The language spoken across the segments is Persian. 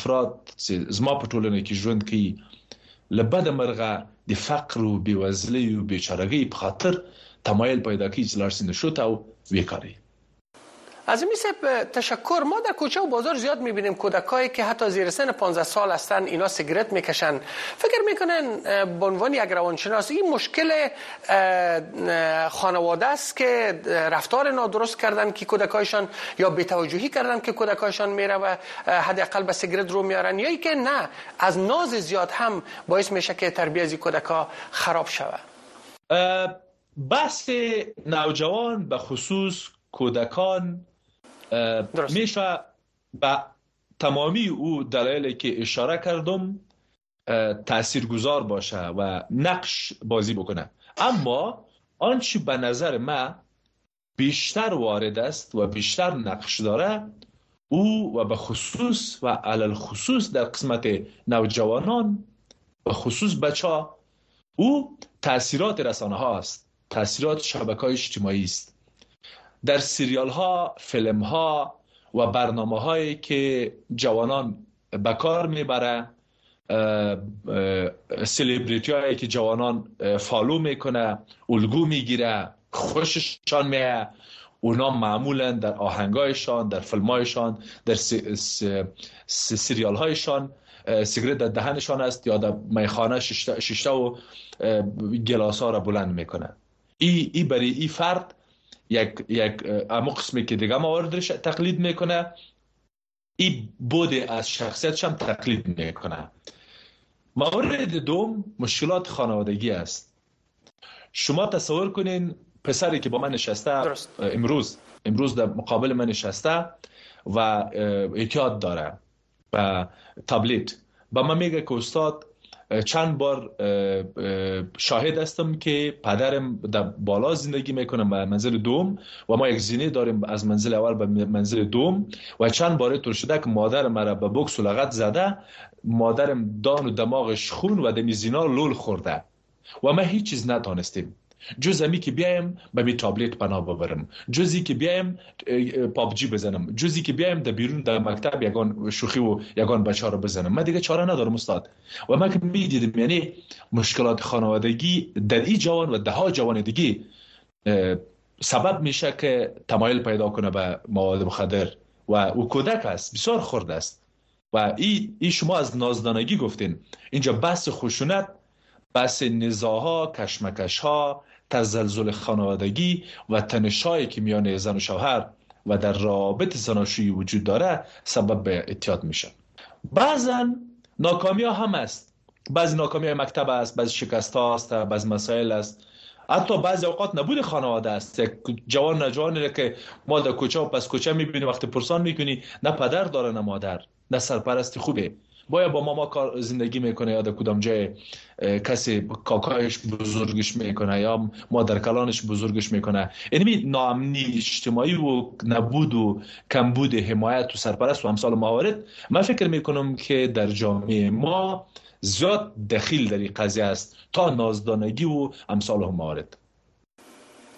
افراد چې زما په ټولنه کې ژوند کوي لبد مرغه د فقر او بیوزلۍ او بیچارهګۍ په خاطر تمایل پیدا کوي چې لارسین شو او وکړي از میسه تشکر. ما در کوچه و بازار زیاد می‌بینیم کودکایی که حتی زیر سن 15 سال هستن اینا سیگرت می‌کشن. فکر می‌کنن به عنوان یک روانشناس این مشکل خانواده است که رفتار نادرست کردن که کودکایشان یا بی‌توجهی کردن که کودکایشان میره و حداقل به سیگرت رو میارن یا که نه از ناز زیاد هم باعث میشه که تربیت از کودکا خراب شود بحث نوجوان به خصوص کودکان میشه به تمامی او دلایلی که اشاره کردم تاثیرگذار باشه و نقش بازی بکنه. اما آنچه به نظر ما بیشتر وارد است و بیشتر نقش داره او و به خصوص و علل خصوص در قسمت نوجوانان و خصوص بچه او تاثیرات رسانه ها است. تاثیرات شبکه های اجتماعی است. در سریال ها فیلم ها و برنامه هایی که جوانان به کار می‌بره سلیبریتی هایی که جوانان follow می‌کنه الگو می‌گیره خوششان میه اونا معمولا در آهنگایشان در فیلمایشان در سریال هایشان سیگرت در دهنشان است یا در میخانه ششته و گلاس ها را بلند می‌کنه ای, ای برای ای فرد یک یک اما قسمی که دیگه مواردش تقلید می‌کنه. این بود از شخصیتش هم تقلید می‌کنه. مورد دوم مشکلات خانوادگی است. شما تصور کنین پسری که با من نشسته امروز امروز در مقابل من نشسته و اعتیاد داره و تابلت با من میگه که استاد چند بار شاهد هستم که پدرم در بالا زندگی می‌کنم به منزل دوم و ما یک زینه داریم از منزل اول به منزل دوم و چند بار طور شده که مادر مرا به بکس و لغت زده. مادرم دان و دماغش خون و دمی زینا لول خورده و ما هیچ چیز نتانستیم جز امی که بیایم به می تابلت پناه ببرم. جزی که بیایم پابجی بزنم. جزی که بیایم در بیرون در مکتب یگان شوخی و یگان بچه رو بزنم. من دیگه چاره ندارم استاد. و من که می دیدم یعنی مشکلات خانوادگی در این جوان و ده ها جوان دیگه سبب میشه که تمایل پیدا کنه به مواد مخدر. و او کودک است بسیار خورد است. و ای, ای شما از نازدانگی گفتین. اینجا بحث خشونت بحث نزاها کشمکش ها تزلزل خانوادگی و تنشایی که میان زن و شوهر و در رابط زناشویی وجود داره سبب به اتیاد میشه. بعضا ناکامی ها هم است. بعضی ناکامی های مکتب است بعضی شکست ها است بعضی مسائل است. حتی بعضی اوقات نبود خانواده است. جوان نجوانی که ما در کوچه و پس کوچه می‌بینی وقتی پرسان می‌کنی نه پدر داره نه مادر نه سرپرستی خوبه. باید با ماما کار زندگی می‌کنه یا در کدام جای کسی کاکایش بزرگش می‌کنه یا مادر کلانش بزرگش می‌کنه. یعنی ناامنی اجتماعی و نبود و کمبود حمایت و سرپرست و امثال موارد. من فکر می‌کنم که در جامعه ما زیاد دخیل در این قضیه است تا نازدانگی و امثال موارد.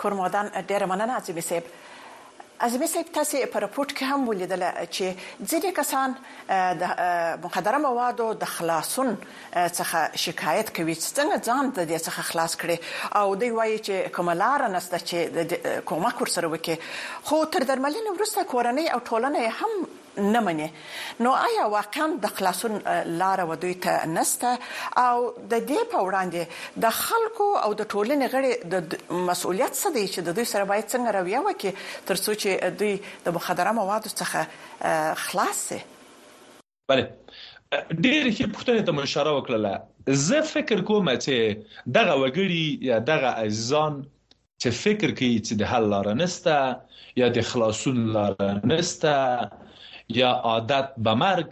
کرمادان ډیره مننه صاحب. اعظمي صاحب تاسو په راپورټ کې هم ولیدل چې ځینې کسان د مخدره موادو د خلاصون څخه شکایت کوي چې څنګه ځان د دې څخه خلاص کړي؟ او دوی وایي چې کوملار نسته چې کومک ورسره وکړي. خو تر درملنې وروسته کورنۍ او ټولنه هم نه مني. نو آیا واقعا د خلاصون لار و دوی ته نسته؟ او د دې په وړاندې د خلکو او د ټولنې غړي د مسؤلیت څه دی چې د دوی سره باید څنګه رویه وکړي ترڅو چې دوی د مخدره موادو څخه خلاص شي بله. ډېر ښه پوښتنه ته اشاره وکړه زه فکر کوم چې دغه وګړي یا دغه عزیزان چې فکر کوي چې د حل لار نسته یا د خلاصون لار نسته یا عادت به مرګ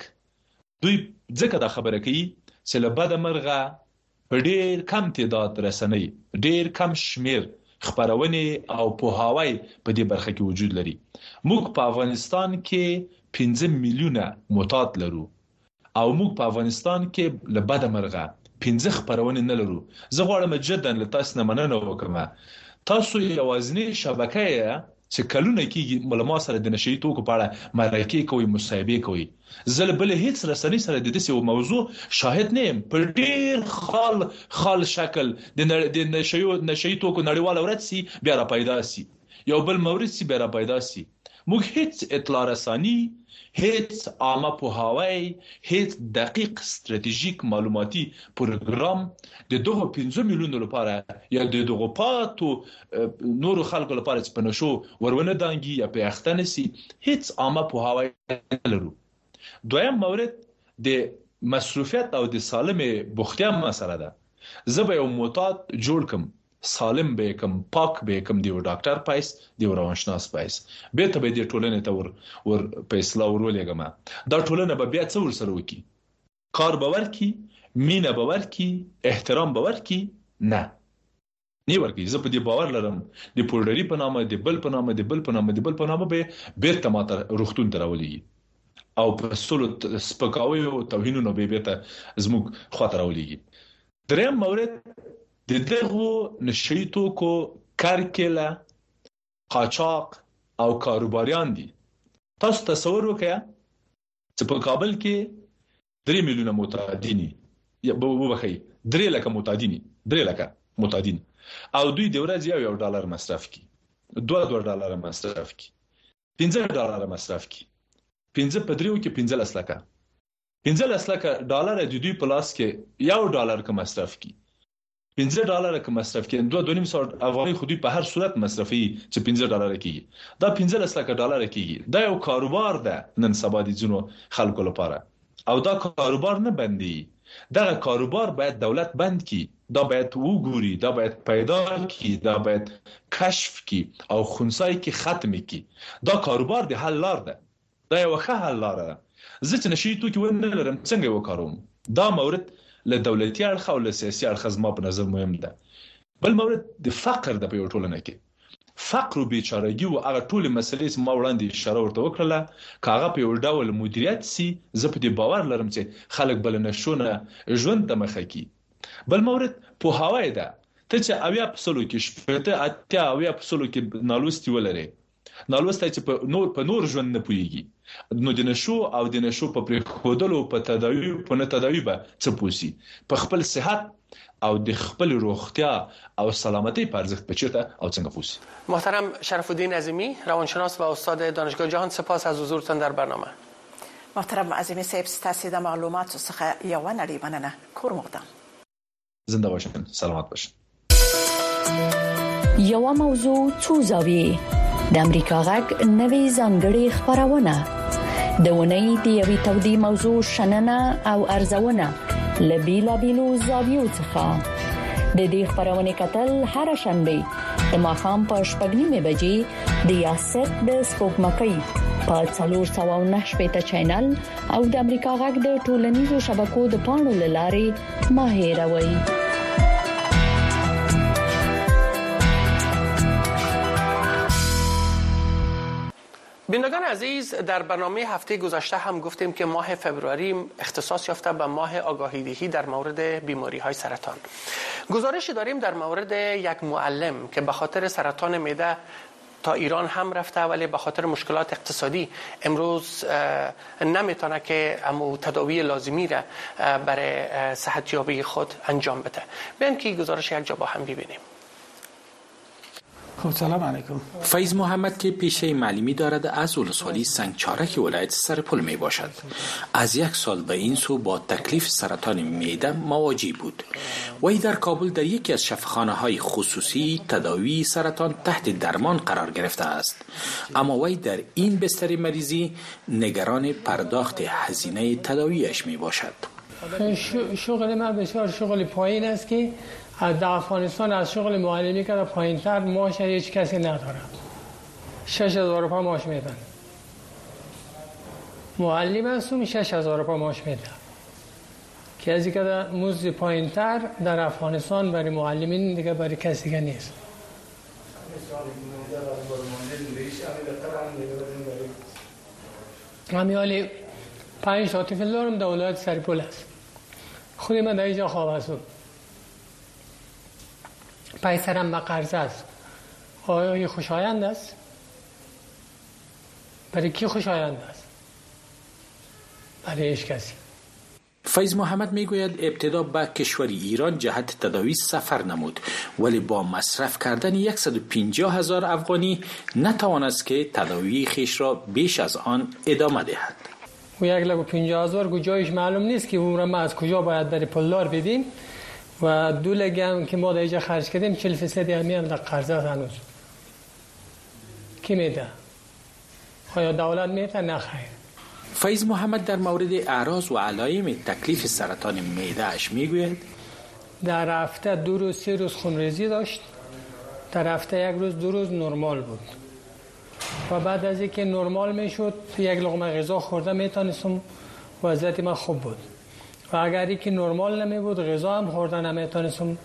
دوی ځکه دا خبره کوي چې له بده مرغه په ډیر کم تعداد رسنۍ ډیر کم شمیر خبرونه او پوهاوی په دې برخه کې وجود لري. موږ په افغانستان کې 15 میلیونه معتاد لرو او موږ په افغانستان کې له بده مرغه 15 خبرونه نه لرو. زه غواړم جدا له تاسو نه مننه وکړم. تاسو یوازنی شبکه چې کلونه کې له ما سره د نشي توکو په اړه مرکه کوي مصاحبه کوي. زل بل هیڅ رسنۍ سره د دې موضوع شاهد نه يم په ډیر خال خال شکل د نشي نشي توکو نړیوال ورځ سي بیا را پیدا سي. یو بل مورد سي بیا را پیدا سي موږ هیڅ اطلاع رسانی هیڅ عامه پوهاوی هیڅ دقیق ستراتیژیک معلوماتي پروګرام د دغه 15 میلیونو لپاره یا د دغه پاتو نور خلکو لپاره چې پنشو ورونه دانګي یا په اختنه سي هیڅ عامه پوهاوی لرو دویم مورد د مصروفیت او د سالمه بوختیا مسله ده. زه به یو معتاد جوړ کم سالم به کوم پاک به کوم دی ډاکټر پایس دی روانشناس پایس به ته به دی ټولنه ته ور ور په اصلاح ورولېګم دا ټولنه به بیا څه ور سره وکی کار باور کی مینه باور کی احترام باور کی؟ نه. نی ورکی زه په دې باور لرم. د پولډری په نامه د بل په نامه د بل په نامه د بل په نامه به بیرته ماته روختون دراولي او په سلو سپکاوي او توهینونو به بیرته زموږ خاطر راولي دریم مورد د دغه نشئی توکو کارکله قاچاق او کاروباریان دي. تاسو تصور وکړئ چې په کابل کې 3 میلیونه معتادینی یا به وبخي 3 لک معتادینی 3 لک معتادین او دوی د ورځې یو یو ډالر مصرف کی 2 2 ډالر مصرف کی 15 ډالر مصرف کی 15 په دریو کې 15 لک 15 لک ډالر د دوی په لاس کې یو ډالر کوم مصرف کی 15 ډالر کوم مصرف کړي 2.5 سو افغاني خودي په هر صورت مصرفي چې 15 ډالر کیږي دا 15 لک ډالر کیږي دا یو کاروبار ده نن سبا دي ځینو خلکو لپاره. او دا کاروبار نه بندي. دا کاروبار باید دولت بند کی دا باید وګوري دا باید پیدا کی دا باید کشف کی او خنثای کی ختم کی دا کاروبار د حل لار ده. دا یو ښه حل لار ده. زه چې نشي تو کې ونه لرم څنګه وکاروم؟ دا مورد له دولتي اړخ او له سیاسي اړخ زما په نظر مهم ده. بل مورد د فقر د په ټولنه کې. فقر او بیچارهګي او هغه ټول مسلې ما وړاندې اشاره ورته وکړه که هغه په یو ډول مدیریت سي زه په دې باور لرم چې خلک بل نه شونه ژوند د مخه کی بل مورد بې سوادي ده. ته چې اویا په سلو کې شپته اتیا اویا په سلو کې نالوستي ولري نالوسته چې په نور په نور ژوند نه پويږي نو د نشو او د نشو په پریخودلو په تداوی په نه تداوی به څه پوسی په خپل صحت او د خپل روغتیا او سلامتی پر ارزښت پچیرته او څنګه پوسی محترم شرف الدین عظیمی روانشناس و استاد دانشگاه جهان سپاس از حضورتان در برنامه محترم عظیمی صاحب ستاسو د معلوماتو څخه یو نړۍ مننه کور مقدم زنده باشین سلامت باشین یو موضوع څو زاویه د امریکا غږ نوې ځانګړې خبرونه د ونې د یوې تودې موضوع شننه او ارزونه لبیلا بیلو زاویو څخه. د دې خبرونه کتل هر شنبه د ماخام په شپږنیمه بجې د یاسر د سپوږمکۍ په 309 شپږ چینل او د امریکا غږ د ټولنیزو شبکو د پاڼو لاري ماهیروي بینندگان عزیز در برنامه هفته گذشته هم گفتیم که ماه فبروری اختصاص یافته به ماه آگاهی دهی در مورد بیماری های سرطان. گزارشی داریم در مورد یک معلم که به خاطر سرطان معده تا ایران هم رفته ولی به خاطر مشکلات اقتصادی امروز نمی‌تونه که امو تداوی لازمی را برای صحتیابی خود انجام بده. بیایم که گزارش یک جا با هم ببینیم. خب سلام علیکم. فیض محمد که پیشه معلمی دارد از ولسوالی سنگچارک ولایت سرپل می باشد. از یک سال به این سو با تکلیف سرطان میده مواجه بود. وی در کابل در یکی از شفخانه های خصوصی تداوی سرطان تحت درمان قرار گرفته است. اما وی در این بستر مریضی نگران پرداخت هزینه تداویش می باشد. شغل من بسیار شغل پایین است که در افغانستان از شغل معلمی که پایین تر ماش هیچ کسی نداره شش هزار روپا ماش میدن. معلم هستم شش هزار روپا ماش میدن. که از که موز پایین تر در افغانستان برای معلمین دیگه برای کسی دیگه نیست. همیالی پنج تا طفل دارم دولت سرپول است. خودی من در اینجا خواب هستم. پیسرم به قرض است. آیا خوشایند است؟ برای کی خوشایند است؟ برای هیچ کسی. فیض محمد می‌گوید ابتدا به کشور ایران جهت تداوی سفر نمود ولی با مصرف کردن 150 هزار افغانی نتوانست که تداوی خیش را بیش از آن ادامه دهد. و یک لگو 50 هزار جایش معلوم نیست که اون را ما از کجا باید بری پلدار بدیم. و دو لگم که ما در خرج کردیم 40 فیصد همی هم در قرضه هنوز. کی میده؟ آیا دولت میده؟ نه خیر. فیض محمد در مورد اعراض و علایم تکلیف سرطان معده اش می‌گوید؟ در هفته دو روز سه روز خونریزی داشت. در هفته یک روز دو روز نرمال بود. و بعد از اینکه نرمال می‌شد یک لغمه غذا خورده می‌تونستم وضعیت من خوب بود. و اگر که نرمال نمی بود غذا هم خورده نمی‌تونستم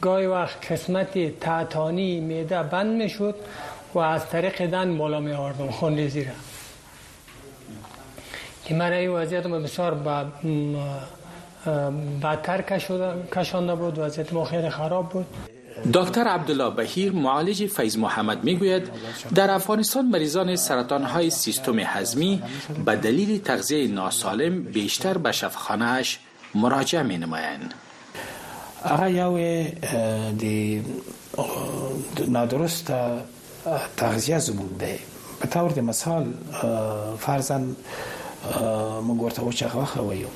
گاهی وقت قسمت تعتانی میده بند می‌شد و از طریق دن بالا می آردم خونریزی را که من این وضعیت ما بسیار بدتر کشانده بود وضعیت ما خیلی خراب بود. دکتر عبدالله بهیر معالج فیض محمد می‌گوید در افغانستان مریضان سرطان های سیستم هضمی به دلیل تغذیه ناسالم بیشتر به شفاخانهاش مراجعه می نمایند هغه یو د نادرست تغذیه زموږ دی. په تور د مثال فرضاً موږ ورته وچه غوښه وایو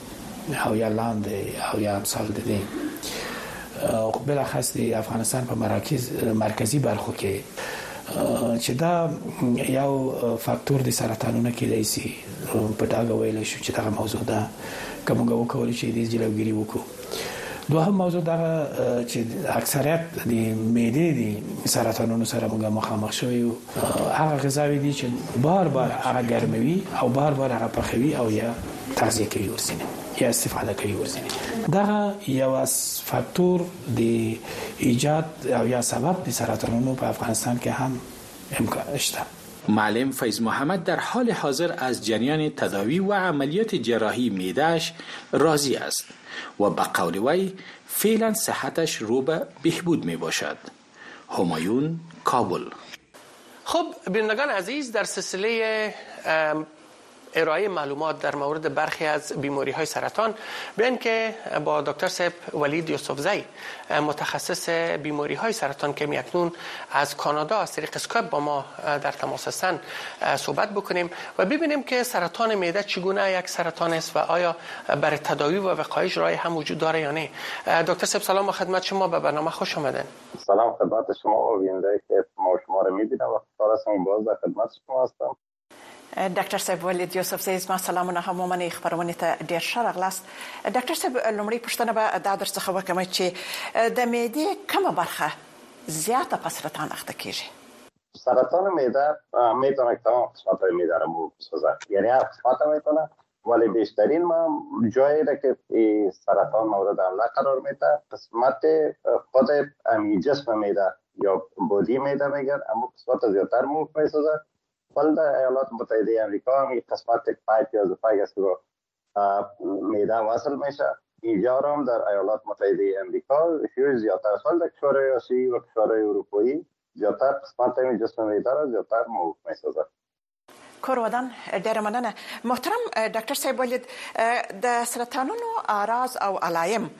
او یا لاندې او یا امثال د دې. خو بل اخص د افغانستان په مرکز مرکزی برخو کې. چې دا یو فاکتور د سرطانونو کې دی سي. په ډاګه ویل شو چې دا موضوع ده کومه وکول چې د جلوګيري وکړو دوهم موضوع دا چې اکثریت د معدې د سرطانونو سره موږ مخامخ شوی هغه غذاوي دي چې بار بار هغه ګرموي او بار بار هغه پخوي او یا تغذیه کوي ورسینه یا استفاده کوي ورسینه دا یو فاکتور د ایجاد او یا سبب د سرطانونو په افغانستان کې هم امکان شته معلم فیض محمد در حال حاضر از جریان تداوی و عملیات جراحی میدهش راضی است و به قول وی فعلا صحتش رو به بهبود می باشد همایون کابل. خب بینندگان عزیز در سلسله ارائه معلومات در مورد برخی از بیماری های سرطان. بیان که با دکتر صاحب ولید یوسفزی متخصص بیماری های سرطان که اکنون از کانادا از طریق اسکایپ با ما در تماس هستند صحبت بکنیم و ببینیم که سرطان معده چگونه یک سرطان است و آیا برای تداوی و وقایش راه هم وجود داره یا نه. دکتر صاحب سلام و خدمت شما به برنامه خوش آمدین. سلام خدمت شما و بیننده که ما شما رو می‌بینم و باز در خدمت شما هستم. ډاکټر صاحب ولید یوسف زیز ما سلامونه هم ومني خبرونه ته ډیر ښه راغلاست. ډاکټر صاحب لومړی پوښتنه به دا درڅخه وکم چې د معدې کومه برخه زیاته په سرطان اخته کیږي؟ سرطان معده می‌تونه تمام قسمت های معده رو بسازه یعنی هر قسمت می‌تونه ولی بیشترین ما جایی را که سرطان مورد حمله قرار میده قسمت خود جسم میده یا بودی میده میگن اما قسمت زیادتر مو می‌سازه در ایالات متحده امریکا هم یک قسمت پایپ یا زفاگ است که میده وصل میشه اینجا هم در ایالات متحده امریکا شیوع زیادتر است در کشورهای آسیایی و کشورهای اروپایی زیادتر قسمت این جسم میده را زیادتر موقع می‌سازد کور ودان ډیره مننه محترم ډاکټر صاحب ولید د سرطانونو اعراض او علایم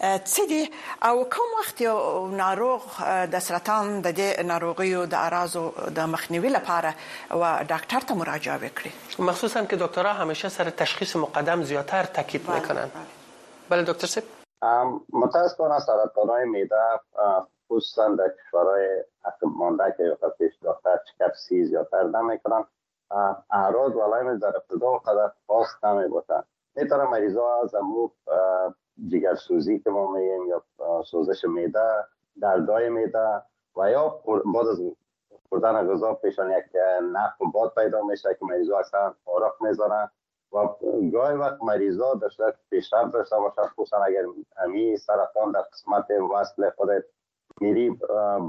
څه دي او کوم وخت یو ناروغ د سرطان د دې ناروغیو د اعراضو د مخنیوي لپاره و ډاکټر ته مراجعه وکړي مخصوصا که دکترها همیشه سر تشخیص مقدم زیاتر تاکید می‌کنن. بله. دکتر سیب متاسفانه سرطان های میده خصوصا در کشورهای مانده که پیش دکتر چکپ سی زیادتر نمی‌کنن. اعراض و علائم در ابتدا قدر خاص نمی باشن می‌تونه مریضا از امو جگر سوزی که ما میگیم یا سوزش میده دردای میده و یا بعد از خوردن غذا پیشان یک نفت و باد پیدا میشه که مریضا اکثرا آرق می‌ذارن و گاهی وقت مریضا داشته پیشرفت داشته باشن خصوصا اگر امی سرطان در قسمت وصل خود میری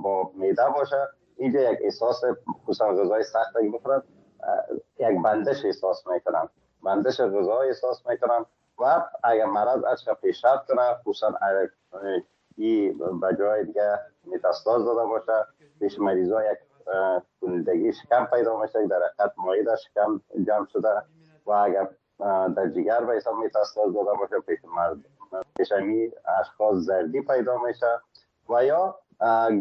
با میده باشه. اینجا یک احساس خصوصا غذای سخت اگه بخورن یک بندش احساس می‌کنن بندش غذا احساس می‌کنن و اگر مرض اشک پیشرفت کنه خصوصا این به جای دیگه متاستاز داده باشه پیش مریضا یک کنندگی شکم پیدا میشه در حقیقت در شکم جمع شده. و اگر در جگر به حساب میتاستاز داده باشه پیش مرد پیشمی اشخاص زردی پیدا میشه. و یا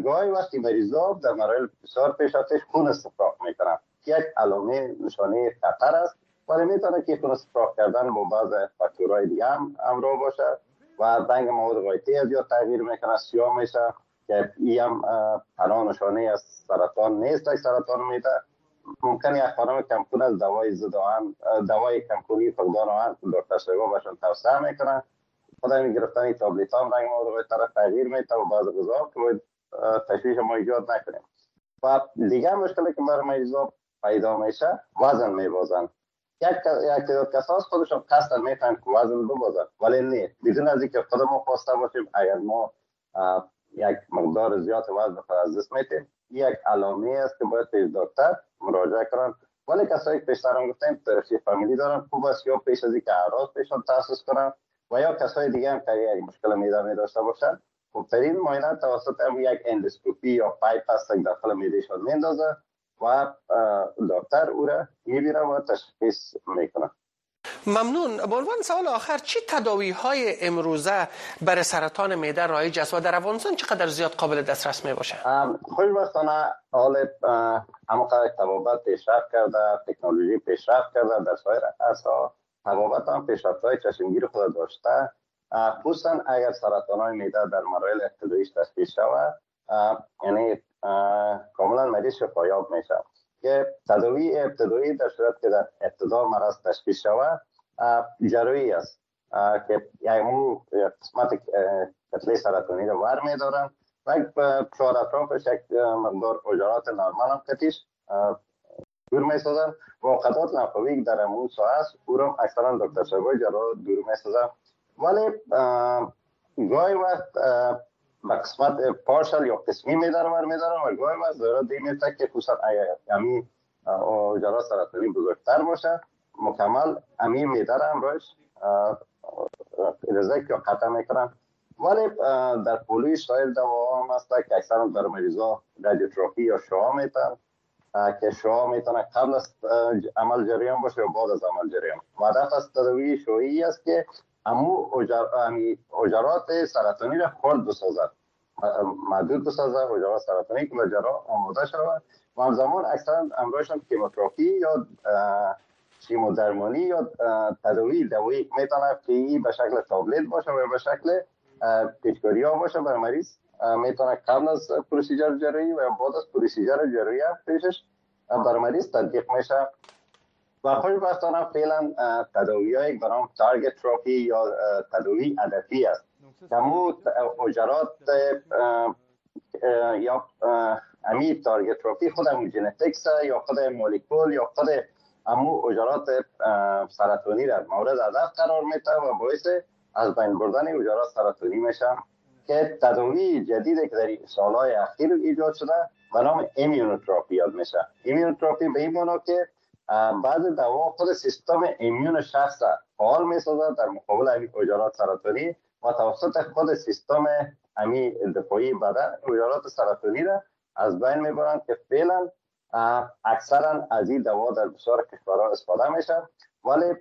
گاهی وقتی مریضا در مراحل بسیار پیش خون استفراغ می‌کنن. یک علامه نشانه خطر است. ولی می‌تونه که خون استفراغ کردن با بعض فاکتورهای دیگه هم همراه باشه و رنگ مواد غایطی از یا تغییر می‌کنه سیاه میشه که ای هم تنها نشانه از سرطان نیست. سرطان میده ممکن یک خانم کمکون از دوای ضد آهن دوای کمکونی فقدان آهن دکتر شیوا باشن توصیه می‌کنن خدا می گرفتن تابلت هم رنگ مواد طرف تغییر میده و بعض غذا که تشویش ما ایجاد نکنیم. و دیگه مشکلی که برای مریضا پیدا میشه وزن میبازن. یک یک تعداد کساس خودشون قصد می‌تونن که وزن ببازن. ولی نه. بدون از اینکه خودمون خواسته باشیم اگر ما یک مقدار زیاد وزن از دست میتیم یک علامه است که باید پیش دکتر مراجعه کنن. ولی کسایی که پیشتر هم گفتیم تاریخی فامیلی دارن خوب است یا پیش از اینکه اعراض پیششان تاسس کنن. و یا کسای دیگه هم که یک مشکل معده می داشته باشن خوبترین معاینه توسط هم یک آندوسکوپی یا pipe که داخل معدهشان میندازه و دکتر او را می‌بینه و تشخیص می‌کنه ممنون. به عنوان سوال آخر چی تداوی های امروزه برای سرطان معده رایج است و در افغانستان چقدر زیاد قابل دسترس می باشه خوشبختانه حال همونقدر طبابت پیشرفت کرده تکنولوژی پیشرفت کرده در سایر اصلا طبابت هم پیشرفت های چشمگیر خود داشته. خصوصا اگر سرطان های میده در مراحل ابتداییش تشخیص شود یعنی کاملا مریض شفایاب میشه که تداوی ابتدایی در صورت که در ابتدا مرض تشخیص شود جراحی است. که یعنی قسمت کتله سرطانی رو ور میدارن و چهار اطرافش یک مقدار اجارات نرمال هم کتیش دور می سازن و قطعات در امون سا است او رو اکثرا دکتر شبای جراح دور می سازن ولی گاهی وقت قسمت پارشل یا قسمی میدارن میدارن و گاهی وقت ضرورت دیگه که خصوصا امی جراح سرطانی بزرگتر باشه. مکمل امی میدار امروش رزک یا قطع می‌کنن ولی در پولوی سایل دوا هم هست که اکثر در مریضا رادیوتراپی یا شعا میتن که شعا می‌تونه قبل از عمل جریان باشه و بعد از عمل جریان. هدف از تداوی شعایی است که امو اجرات سرطانی را خرد بسازد. محدود بسازد اجرات سرطانی که به جراح آماده شود. و همزمان اکثر امرایشان chemotherapy یا کیمودرمانی یا تداوی دوایی می‌تونه که به شکل tablet باشه و به شکل پیچکاری ها باشه. بر مریض می‌تونه قبل از procedure جراحی و بعد از procedure جراحی پیشش بر مریض تطبیق میشه و خوشبختانه فعلا تداوی های به نام target therapy یا تداوی هدفی است کمو حجرات یا امی target therapy خود امی genetics یا خود مولکول یا خود امو حجرات سرطانی را مورد هدف قرار میده و باعث از بین بردن حجرات سرطانی میشه که تداوی جدید که در سالهای اخیر ایجاد شده به نام ایمیونوتراپی یاد میشه. ایمیونوتراپی به این معنی که بعض دوا خود سیستم immune شخص فعال می‌سازد در مقابل امی اجرات سرطانی. و توسط خود سیستم امی دفاعی بدن اجرات سرطانی را از بین می‌برند که فعلا اکثرا از این دوا در بسیار کشورها استفاده میشه ولی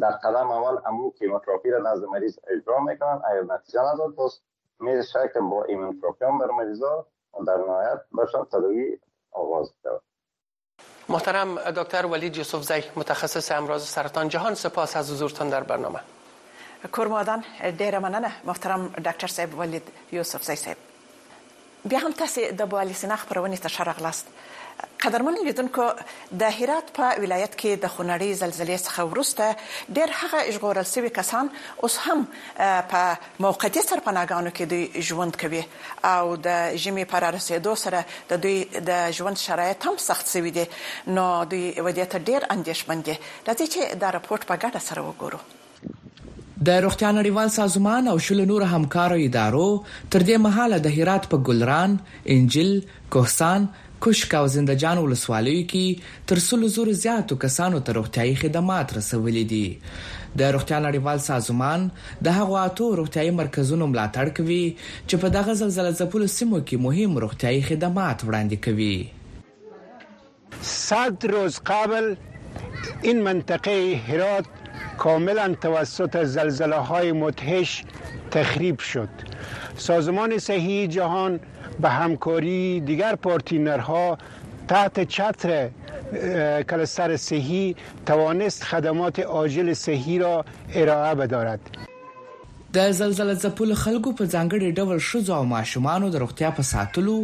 در قدم اول امو کیموتراپی را نزد مریض اجرا می‌کنن اگر نتیجه نداد پس میشه که با ایمونوتراپی هم بر مریضا در نهایت بشه تداوی آغاز کرد محترم دکتر ولید یوسف زی متخصص امراض سرطان جهان سپاس از حضورتان در برنامه. کورمادان ډیره مننه. محترم ډاکټر صاحب ولید یوسف زی صاحب. بیا هم تاسو د بوالي سنخ پرونی ته شرغلاست قدرمن لیدونکو د هرات په ولایت کې د خونړی زلزلې څخه ورسته ډېر هغه اشغورل شوی کسان اوس هم په موقتی سرپناهګانو کې د ژوند کوي. او د ژمي پر رسیدو سره د دوی د ژوند شرایط هم سخت شوي دي. نو دوی ودیت ډېر اندیشمن دي. راځي چې دا راپورټ په ګډه سره وګورو. د روغتیا نړیوال سازمان او شل نور همکارو ادارو تر دې مهاله د هرات په ګلران، انجیل، کوهستان کوشک او زندجان ولسوالیو کې تر څلو زور زیاتو کسانو ته روغتيایي خدمات رسولې دي. د روغتیا نړیوال سازمان د هغو اتو روغتيایي مرکزونو ملاتړ کوي چې په دغه زلزلې ځپلو سیمو کې مهم روغتيایي خدمات وړاندې کوي. صد روز قبل این منطقه هرات کاملا توسط زلزله های متحش تخریب شد. سازمان صحی جهان به همکاری دیگر پارتینرها تحت چتر کلستر صحی توانست خدمات عاجل صحی را ارائه بدارد. د زلزلې ځپلو خلکو په ځانګړي ډول شوزو او ماشومان د روغتیا په ساتلو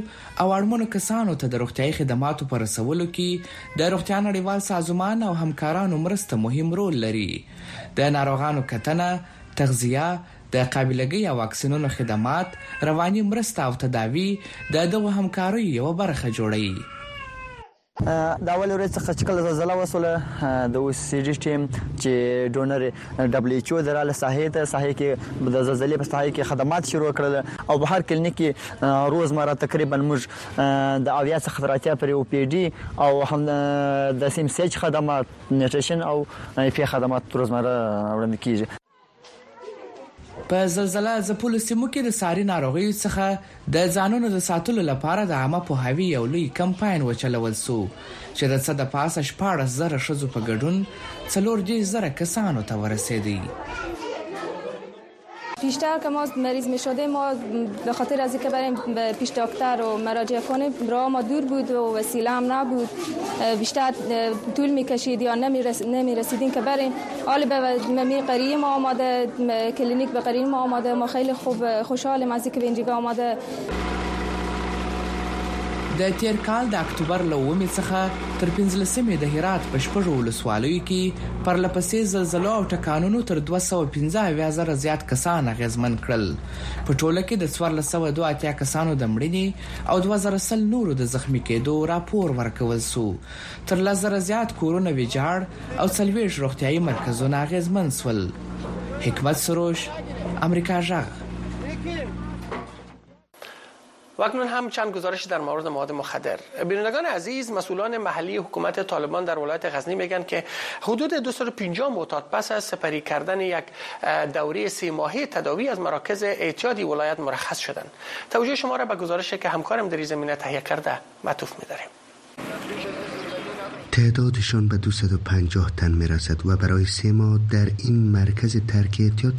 او اړمنو کسانو ته د روغتيایي خدماتو پر رسولو کې د روغتیا نړیوال سازمان او همکارانو مرسته مهم رول لري. د ناروغانو کتنه تغذیه د قابلیتګي او واکسینونو خدمات رواني مرسته او تداوی د دغه همکارۍ یو برخه جوړوي. د اول ورځ څخه چې کله زلزلہ وسوله د او سی ډي ټیم چې ډونر دبليو ایچ او دراله ساحې ته ساحې کې د زلزلې په ساحې کې خدمات شروع کړل. او په هر کلینیک کې روزمره تقریبا موږ د اویا څخه راتیا پر او پی ډي او هم د سیم سیج خدمات نیوټریشن او پی خدمات روزمره وړاندې کیږي په زلزلہ ځپلو سیمو کې د ساري ناروغیو څخه د ځانونو د ساتلو لپاره د عامه پوهاوی یو لوی کمپاین وچلول سو چې د څه د پاسه شپږ زره شزو په ګډون څلور دي زره کسانو ته ورسېدي بیشتر که ما مریض می شدیم ما به خاطر از اینکه بریم پیش دکتر و مراجعه کنیم راه ما دور بود و وسیله هم نبود. بیشتر طول می کشید یا نمی, رس... نمی رسیدیم که بریم. حال به می قریه ما آماده کلینیک به قریه ما آماده. ما خیلی خوب خوشحالیم از اینکه به اینجا آماده. د تیر کال د اکتوبر لومې څخه تر 15مې د هرات په شپږو ولسوالیو کې پر لپسې زلزلې او ټکانونو تر 215 زره زیات کسان غزمن کړل. په ټوله کې د 1402 کسانو د مړینې او 2000 نورو د زخمی کېدو راپور ورکول سو. تر لزر زیات کورونه ویجاړ او څلويش روغتيایي مرکزونه غزمن سول. حکمت سروش امریکا جغ و هم چند گزارش در مورد مواد مخدر. بینندگان عزیز مسئولان محلی حکومت طالبان در ولایت غزنی میگن که حدود 250 معتاد پس از سپری کردن یک دوره سه ماهه تداوی از مراکز اعتیادی ولایت مرخص شدن. توجه شما را به گزارشی که همکارم در زمینه تهیه کرده معطوف می‌داریم. تعدادشان به 250 تن می‌رسد و برای سه ماه در این مرکز ترک اعتیاد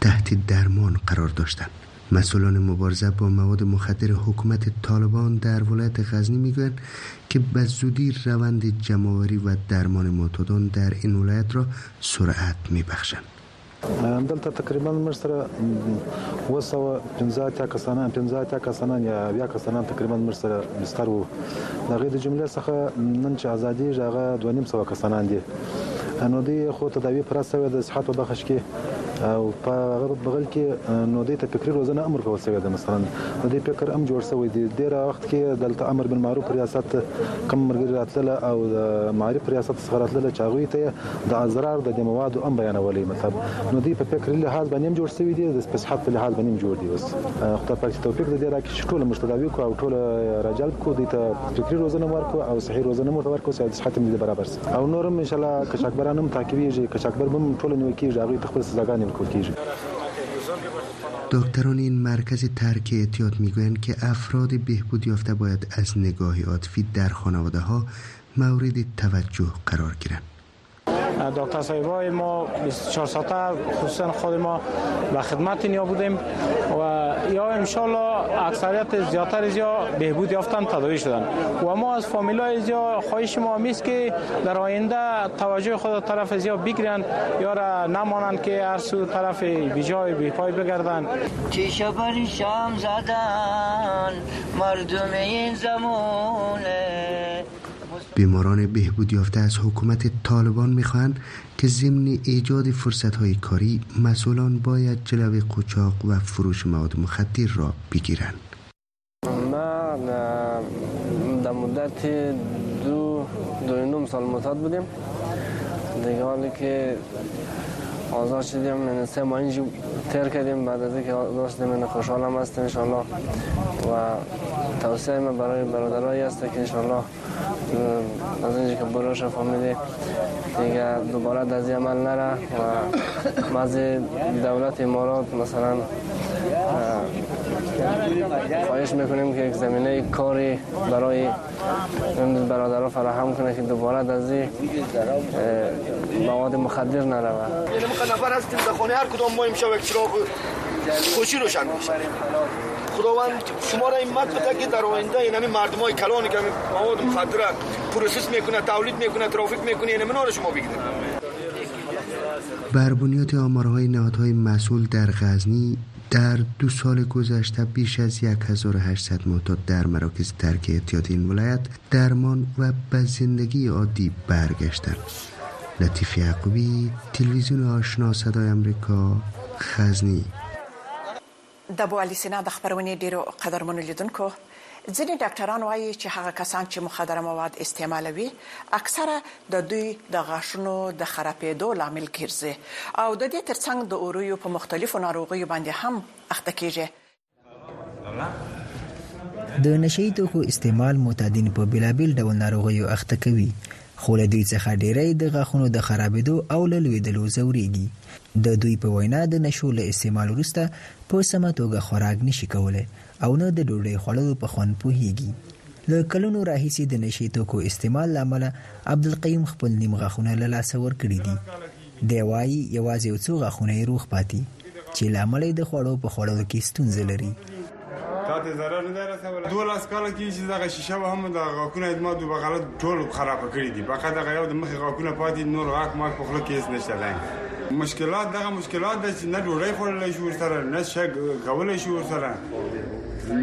تحت درمان قرار داشتند. مسئولان مبارزه با مواد مخدر حکومت طالبان در ولایت غزنی میگویند که به زودی روند جمعآوری و درمان معتادان در این ولایت را سرعت میبخشند. دلته تقریبا موږ سره وسو 15 کسانان 15 کسانان یا بیا کسانان تقریبا موږ سره بستر وو. دغه د جملې څخه نن چې ازادي ژغه 2.5 کسانان دي نو دی خو تداوی پر اساس د صحت په بخش کې او په بغل کې نو د فکری روزنه امر کول شوی دی. مثلا د فکر ام جوړ شوی دی. ډیر وخت کې دلته امر بالمعروف ریاست کم مرګ راتله او د معرف ریاست څخه راتله چاغوي ته د ازرار د مواد ام بیانولې مطلب. نو د په فکر لحاظ باندې جوړ شوی دی د صحت په لحاظ باندې جوړ دی بس. خدای پاک توفیق دې راکړي ټول مشتداوی کو او ټول راجل کو د فکری روزنه ورکو او صحي روزنه مو ورکو چې صحت دې برابر او نورم ان شاء الله کشکبرانم تعقیبیږي کشکبر بم ټول نو کېږي هغه تخپل سزاګانې دکتران این مرکز ترک اعتیاد می‌گویند که افراد بهبود یافته باید از نگاهی عاطفی در خانواده ها مورد توجه قرار گیرند. دکتر صاحبای ما 24 ساعته خصوصا خود ما به خدمت اینیا بودیم و یا انشالله اکثریت زیادتر از بهبود یافتن تداوی شدن. و ما از فامیلای زیا خواهش ما میست که در آینده توجه خود طرف از یا بگیرن یا را نمانند که هر سو طرف بی پای بگردن. چیش شام زدن مردم این زمونه. بیماران بهبود یافته از حکومت طالبان می‌خواهند که ضمن ایجاد های کاری مسئولان باید جلوی قچاق و فروش مواد مخدر را بگیرند. ما در مدت دو دو سال معتاد بودیم. دیگه حالی که آزاد شدیم من سه ماه اینجا تر کردیم. بعد از اینکه آزاد شدیم من خوشحالم هستم و توصیه من برای برادرایی است که انشالله از اینجا که بروش فهمیده دیگه دوباره دزی عمل نره و مزی دولت امارات مثلا خواهش می‌کنیم که یک زمینه کاری برای برادران فراهم کنه که دوباره دزی مواد مخدر نروه یعنی ما نفر هستیم در خانه هر کدام ما امشب یک چراغ خوشی روشن میشه. خداوند شما را همت بده که در آینده این همین مردم های کلانی که مواد مخدر process می‌کنه تولید می‌کنه traffic می‌کنه این همین شما بگیرید بر بنیاد آمارهای نهادهای مسئول در غزنی در دو سال گذشته بیش از 1800 معتاد در مراکز ترک اعتیاد این ولایت درمان و به زندگی عادی برگشتند. لطیف یعقوبی تلویزیون آشنا صدای امریکا خزنی د بوالی سینا د خبرونې ډیرو قدرمنو لیدونکو ځینې ډاکټران وایي چې هغه کسان چې مخدره مواد استعمالوي اکثره د دوی د غاښونو د خرابېدو لامل ګرځي. او د دې ترڅنګ د اوریو په مختلفو ناروغیو باندې هم اخته کیږي. د نشئی توکو استعمال معتادین په بلابل ډول ناروغیو اخته کوي خو له دوی څخه ډیری د غاښونو د خرابېدو او لویدلو زوريږي د دوی په وینا د نشو له استعمال وروسته په سمه توګه خوراک نشي کولای او نه د ډوډۍ خوړلو په خوند پوهیږي. له کلونو راهیسې د نشي توکو استعمال لامل عبدالقیوم خپل نیم غاښونه له لاسه ورکړي دي. دی وايي یوازې یو څو غاښونه یې روغ پاتې چې لامل د خوړو په خوړلو کې ستونزې لري. ته ضرر نه رسول دوه لاس کال کې چې دغه شیشه هم د غاکونه ما دوه بغلط ټول خراب کړی دي. فقط دغه یو د مخ غاکونه پاتې نور غاک ما په خله کې هیڅ نشته. لای مشکلات دغه مشکلات د نه ډوړې خورلای شو سره نه شګ کولای شو سره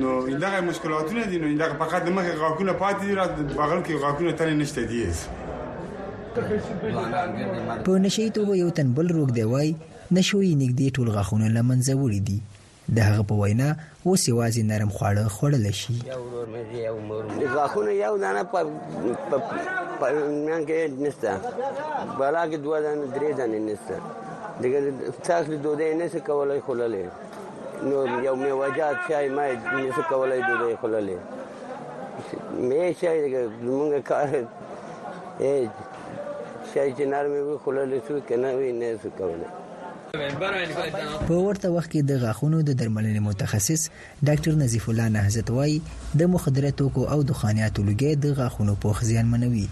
نو دغه مشکلاتونه دي نو دغه فقط د مخ غاکونه پاتې دي بغل کې غاکونه تل نشته دي. په نشي توګه یو تن بل روغ دی وای نشوي نګدي ټول غاخونه لمنځه وړي دي د هغه په وینا اوس یوازې نرم خواړه خوړل شي. غاښونه یو دانه په میان کې نشته. بالا کې دوه دانه درې دانه نشته. دغه تاسو دوی نه څه کولای خللې نو یو میوجات چای ما نه څه کولای دوی خللې مې دغه موږ کار اے شای چې نرمه وي خللې څه کنه وي نه څه کولای په ورته وخت کې د غاښونو د درملنې متخصص ډاکټر نظیف الله نهزت وای د مخدره توکو او دخانیاتو لګي د غاښونو پوخ زیان منوي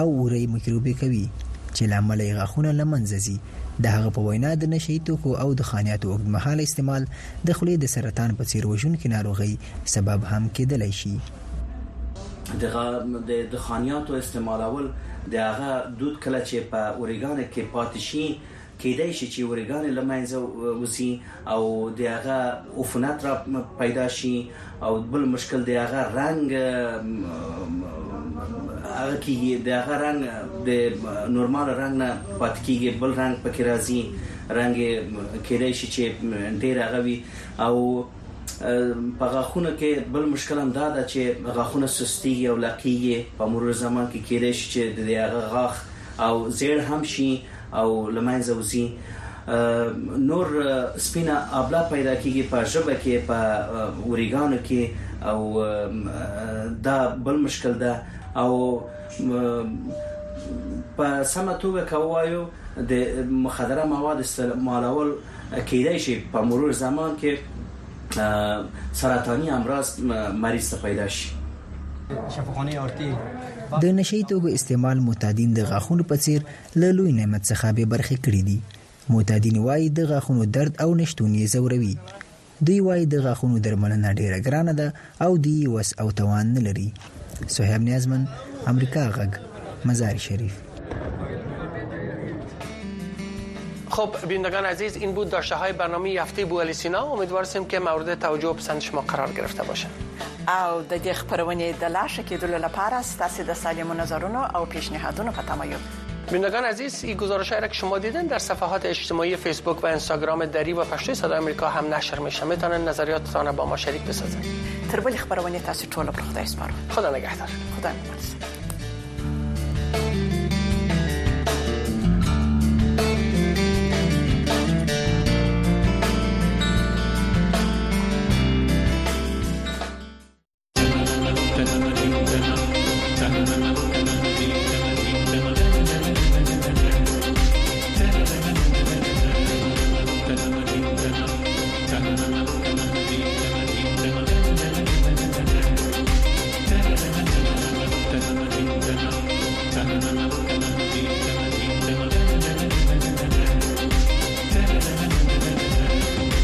او اوري میکروبي کوي چې لامل یې غاښونه لمنځي د هغه په وینا د نشي توکو او د خانياتو اوږدمهاله استعمال د خولې د سرطان په څیر وژونکو ناروغي سبب هم کېدلی شي. د د خانياتو استعمالول د هغه دود کله چې په اورګان کې پاتې شي کېدای شي چې ورګان لمنځه وسی او د هغه عفونت را پیدا شي او بل مشکل د هغه رنگ هغه کې د هغه رنگ د نورمال رنگ نه پات کېږي بل رنگ پکې راځي رنگ کېدای شي چې ډیر هغه وي او په غاخونه کې بل مشکل هم دا ده چې غاخونه سستي او لقیږي په مرور زمان کې کېدای شي چې د هغه غاخ او زیړ هم شي او لمنځه وځي. نور سپینه ابلا پیدا کیږي په ژبه کې په اوریګانو کې او دا بل مشکل ده. او په سمه توګه کوایو د مخدره مواد استعمالول کېدای شي. په مرور زمان کې سرطاني امراض مریض پیدا شي. شفاخانه ارتی د نشي توکو استعمال معتادین د غاښونو په څیر له لوی نعمت څخه به برخه کړی دي. معتادین وایي د غاښونو درد او نشټون یې زوروي دوی وایي د غاښونو درملنه ډیره ګرانه ده او دی وس او توان نه لري. سهیب نیازمن امریکا غږ مزار شریف خب بینندگان عزیز این بود داشته های برنامه هفته بو سینا. امیدوارم که مورد توجه و پسند شما قرار گرفته باشه. او د دې خبرونې د لاشه کېدلو لپاره ستاسو د سالمو نظرونو او پیشنهادونو په تمایل. بینندگان عزیز این گزارش را که شما دیدن در صفحات اجتماعی فیسبوک و اینستاگرام دری و پشتوی صدای آمریکا هم نشر میشه. می‌تونن نظریاتتان با ما شریک بسازن تر بلې خبرونه تاسو ټول په خدای سپارو. خدا نگهدار. خدا نگهدار.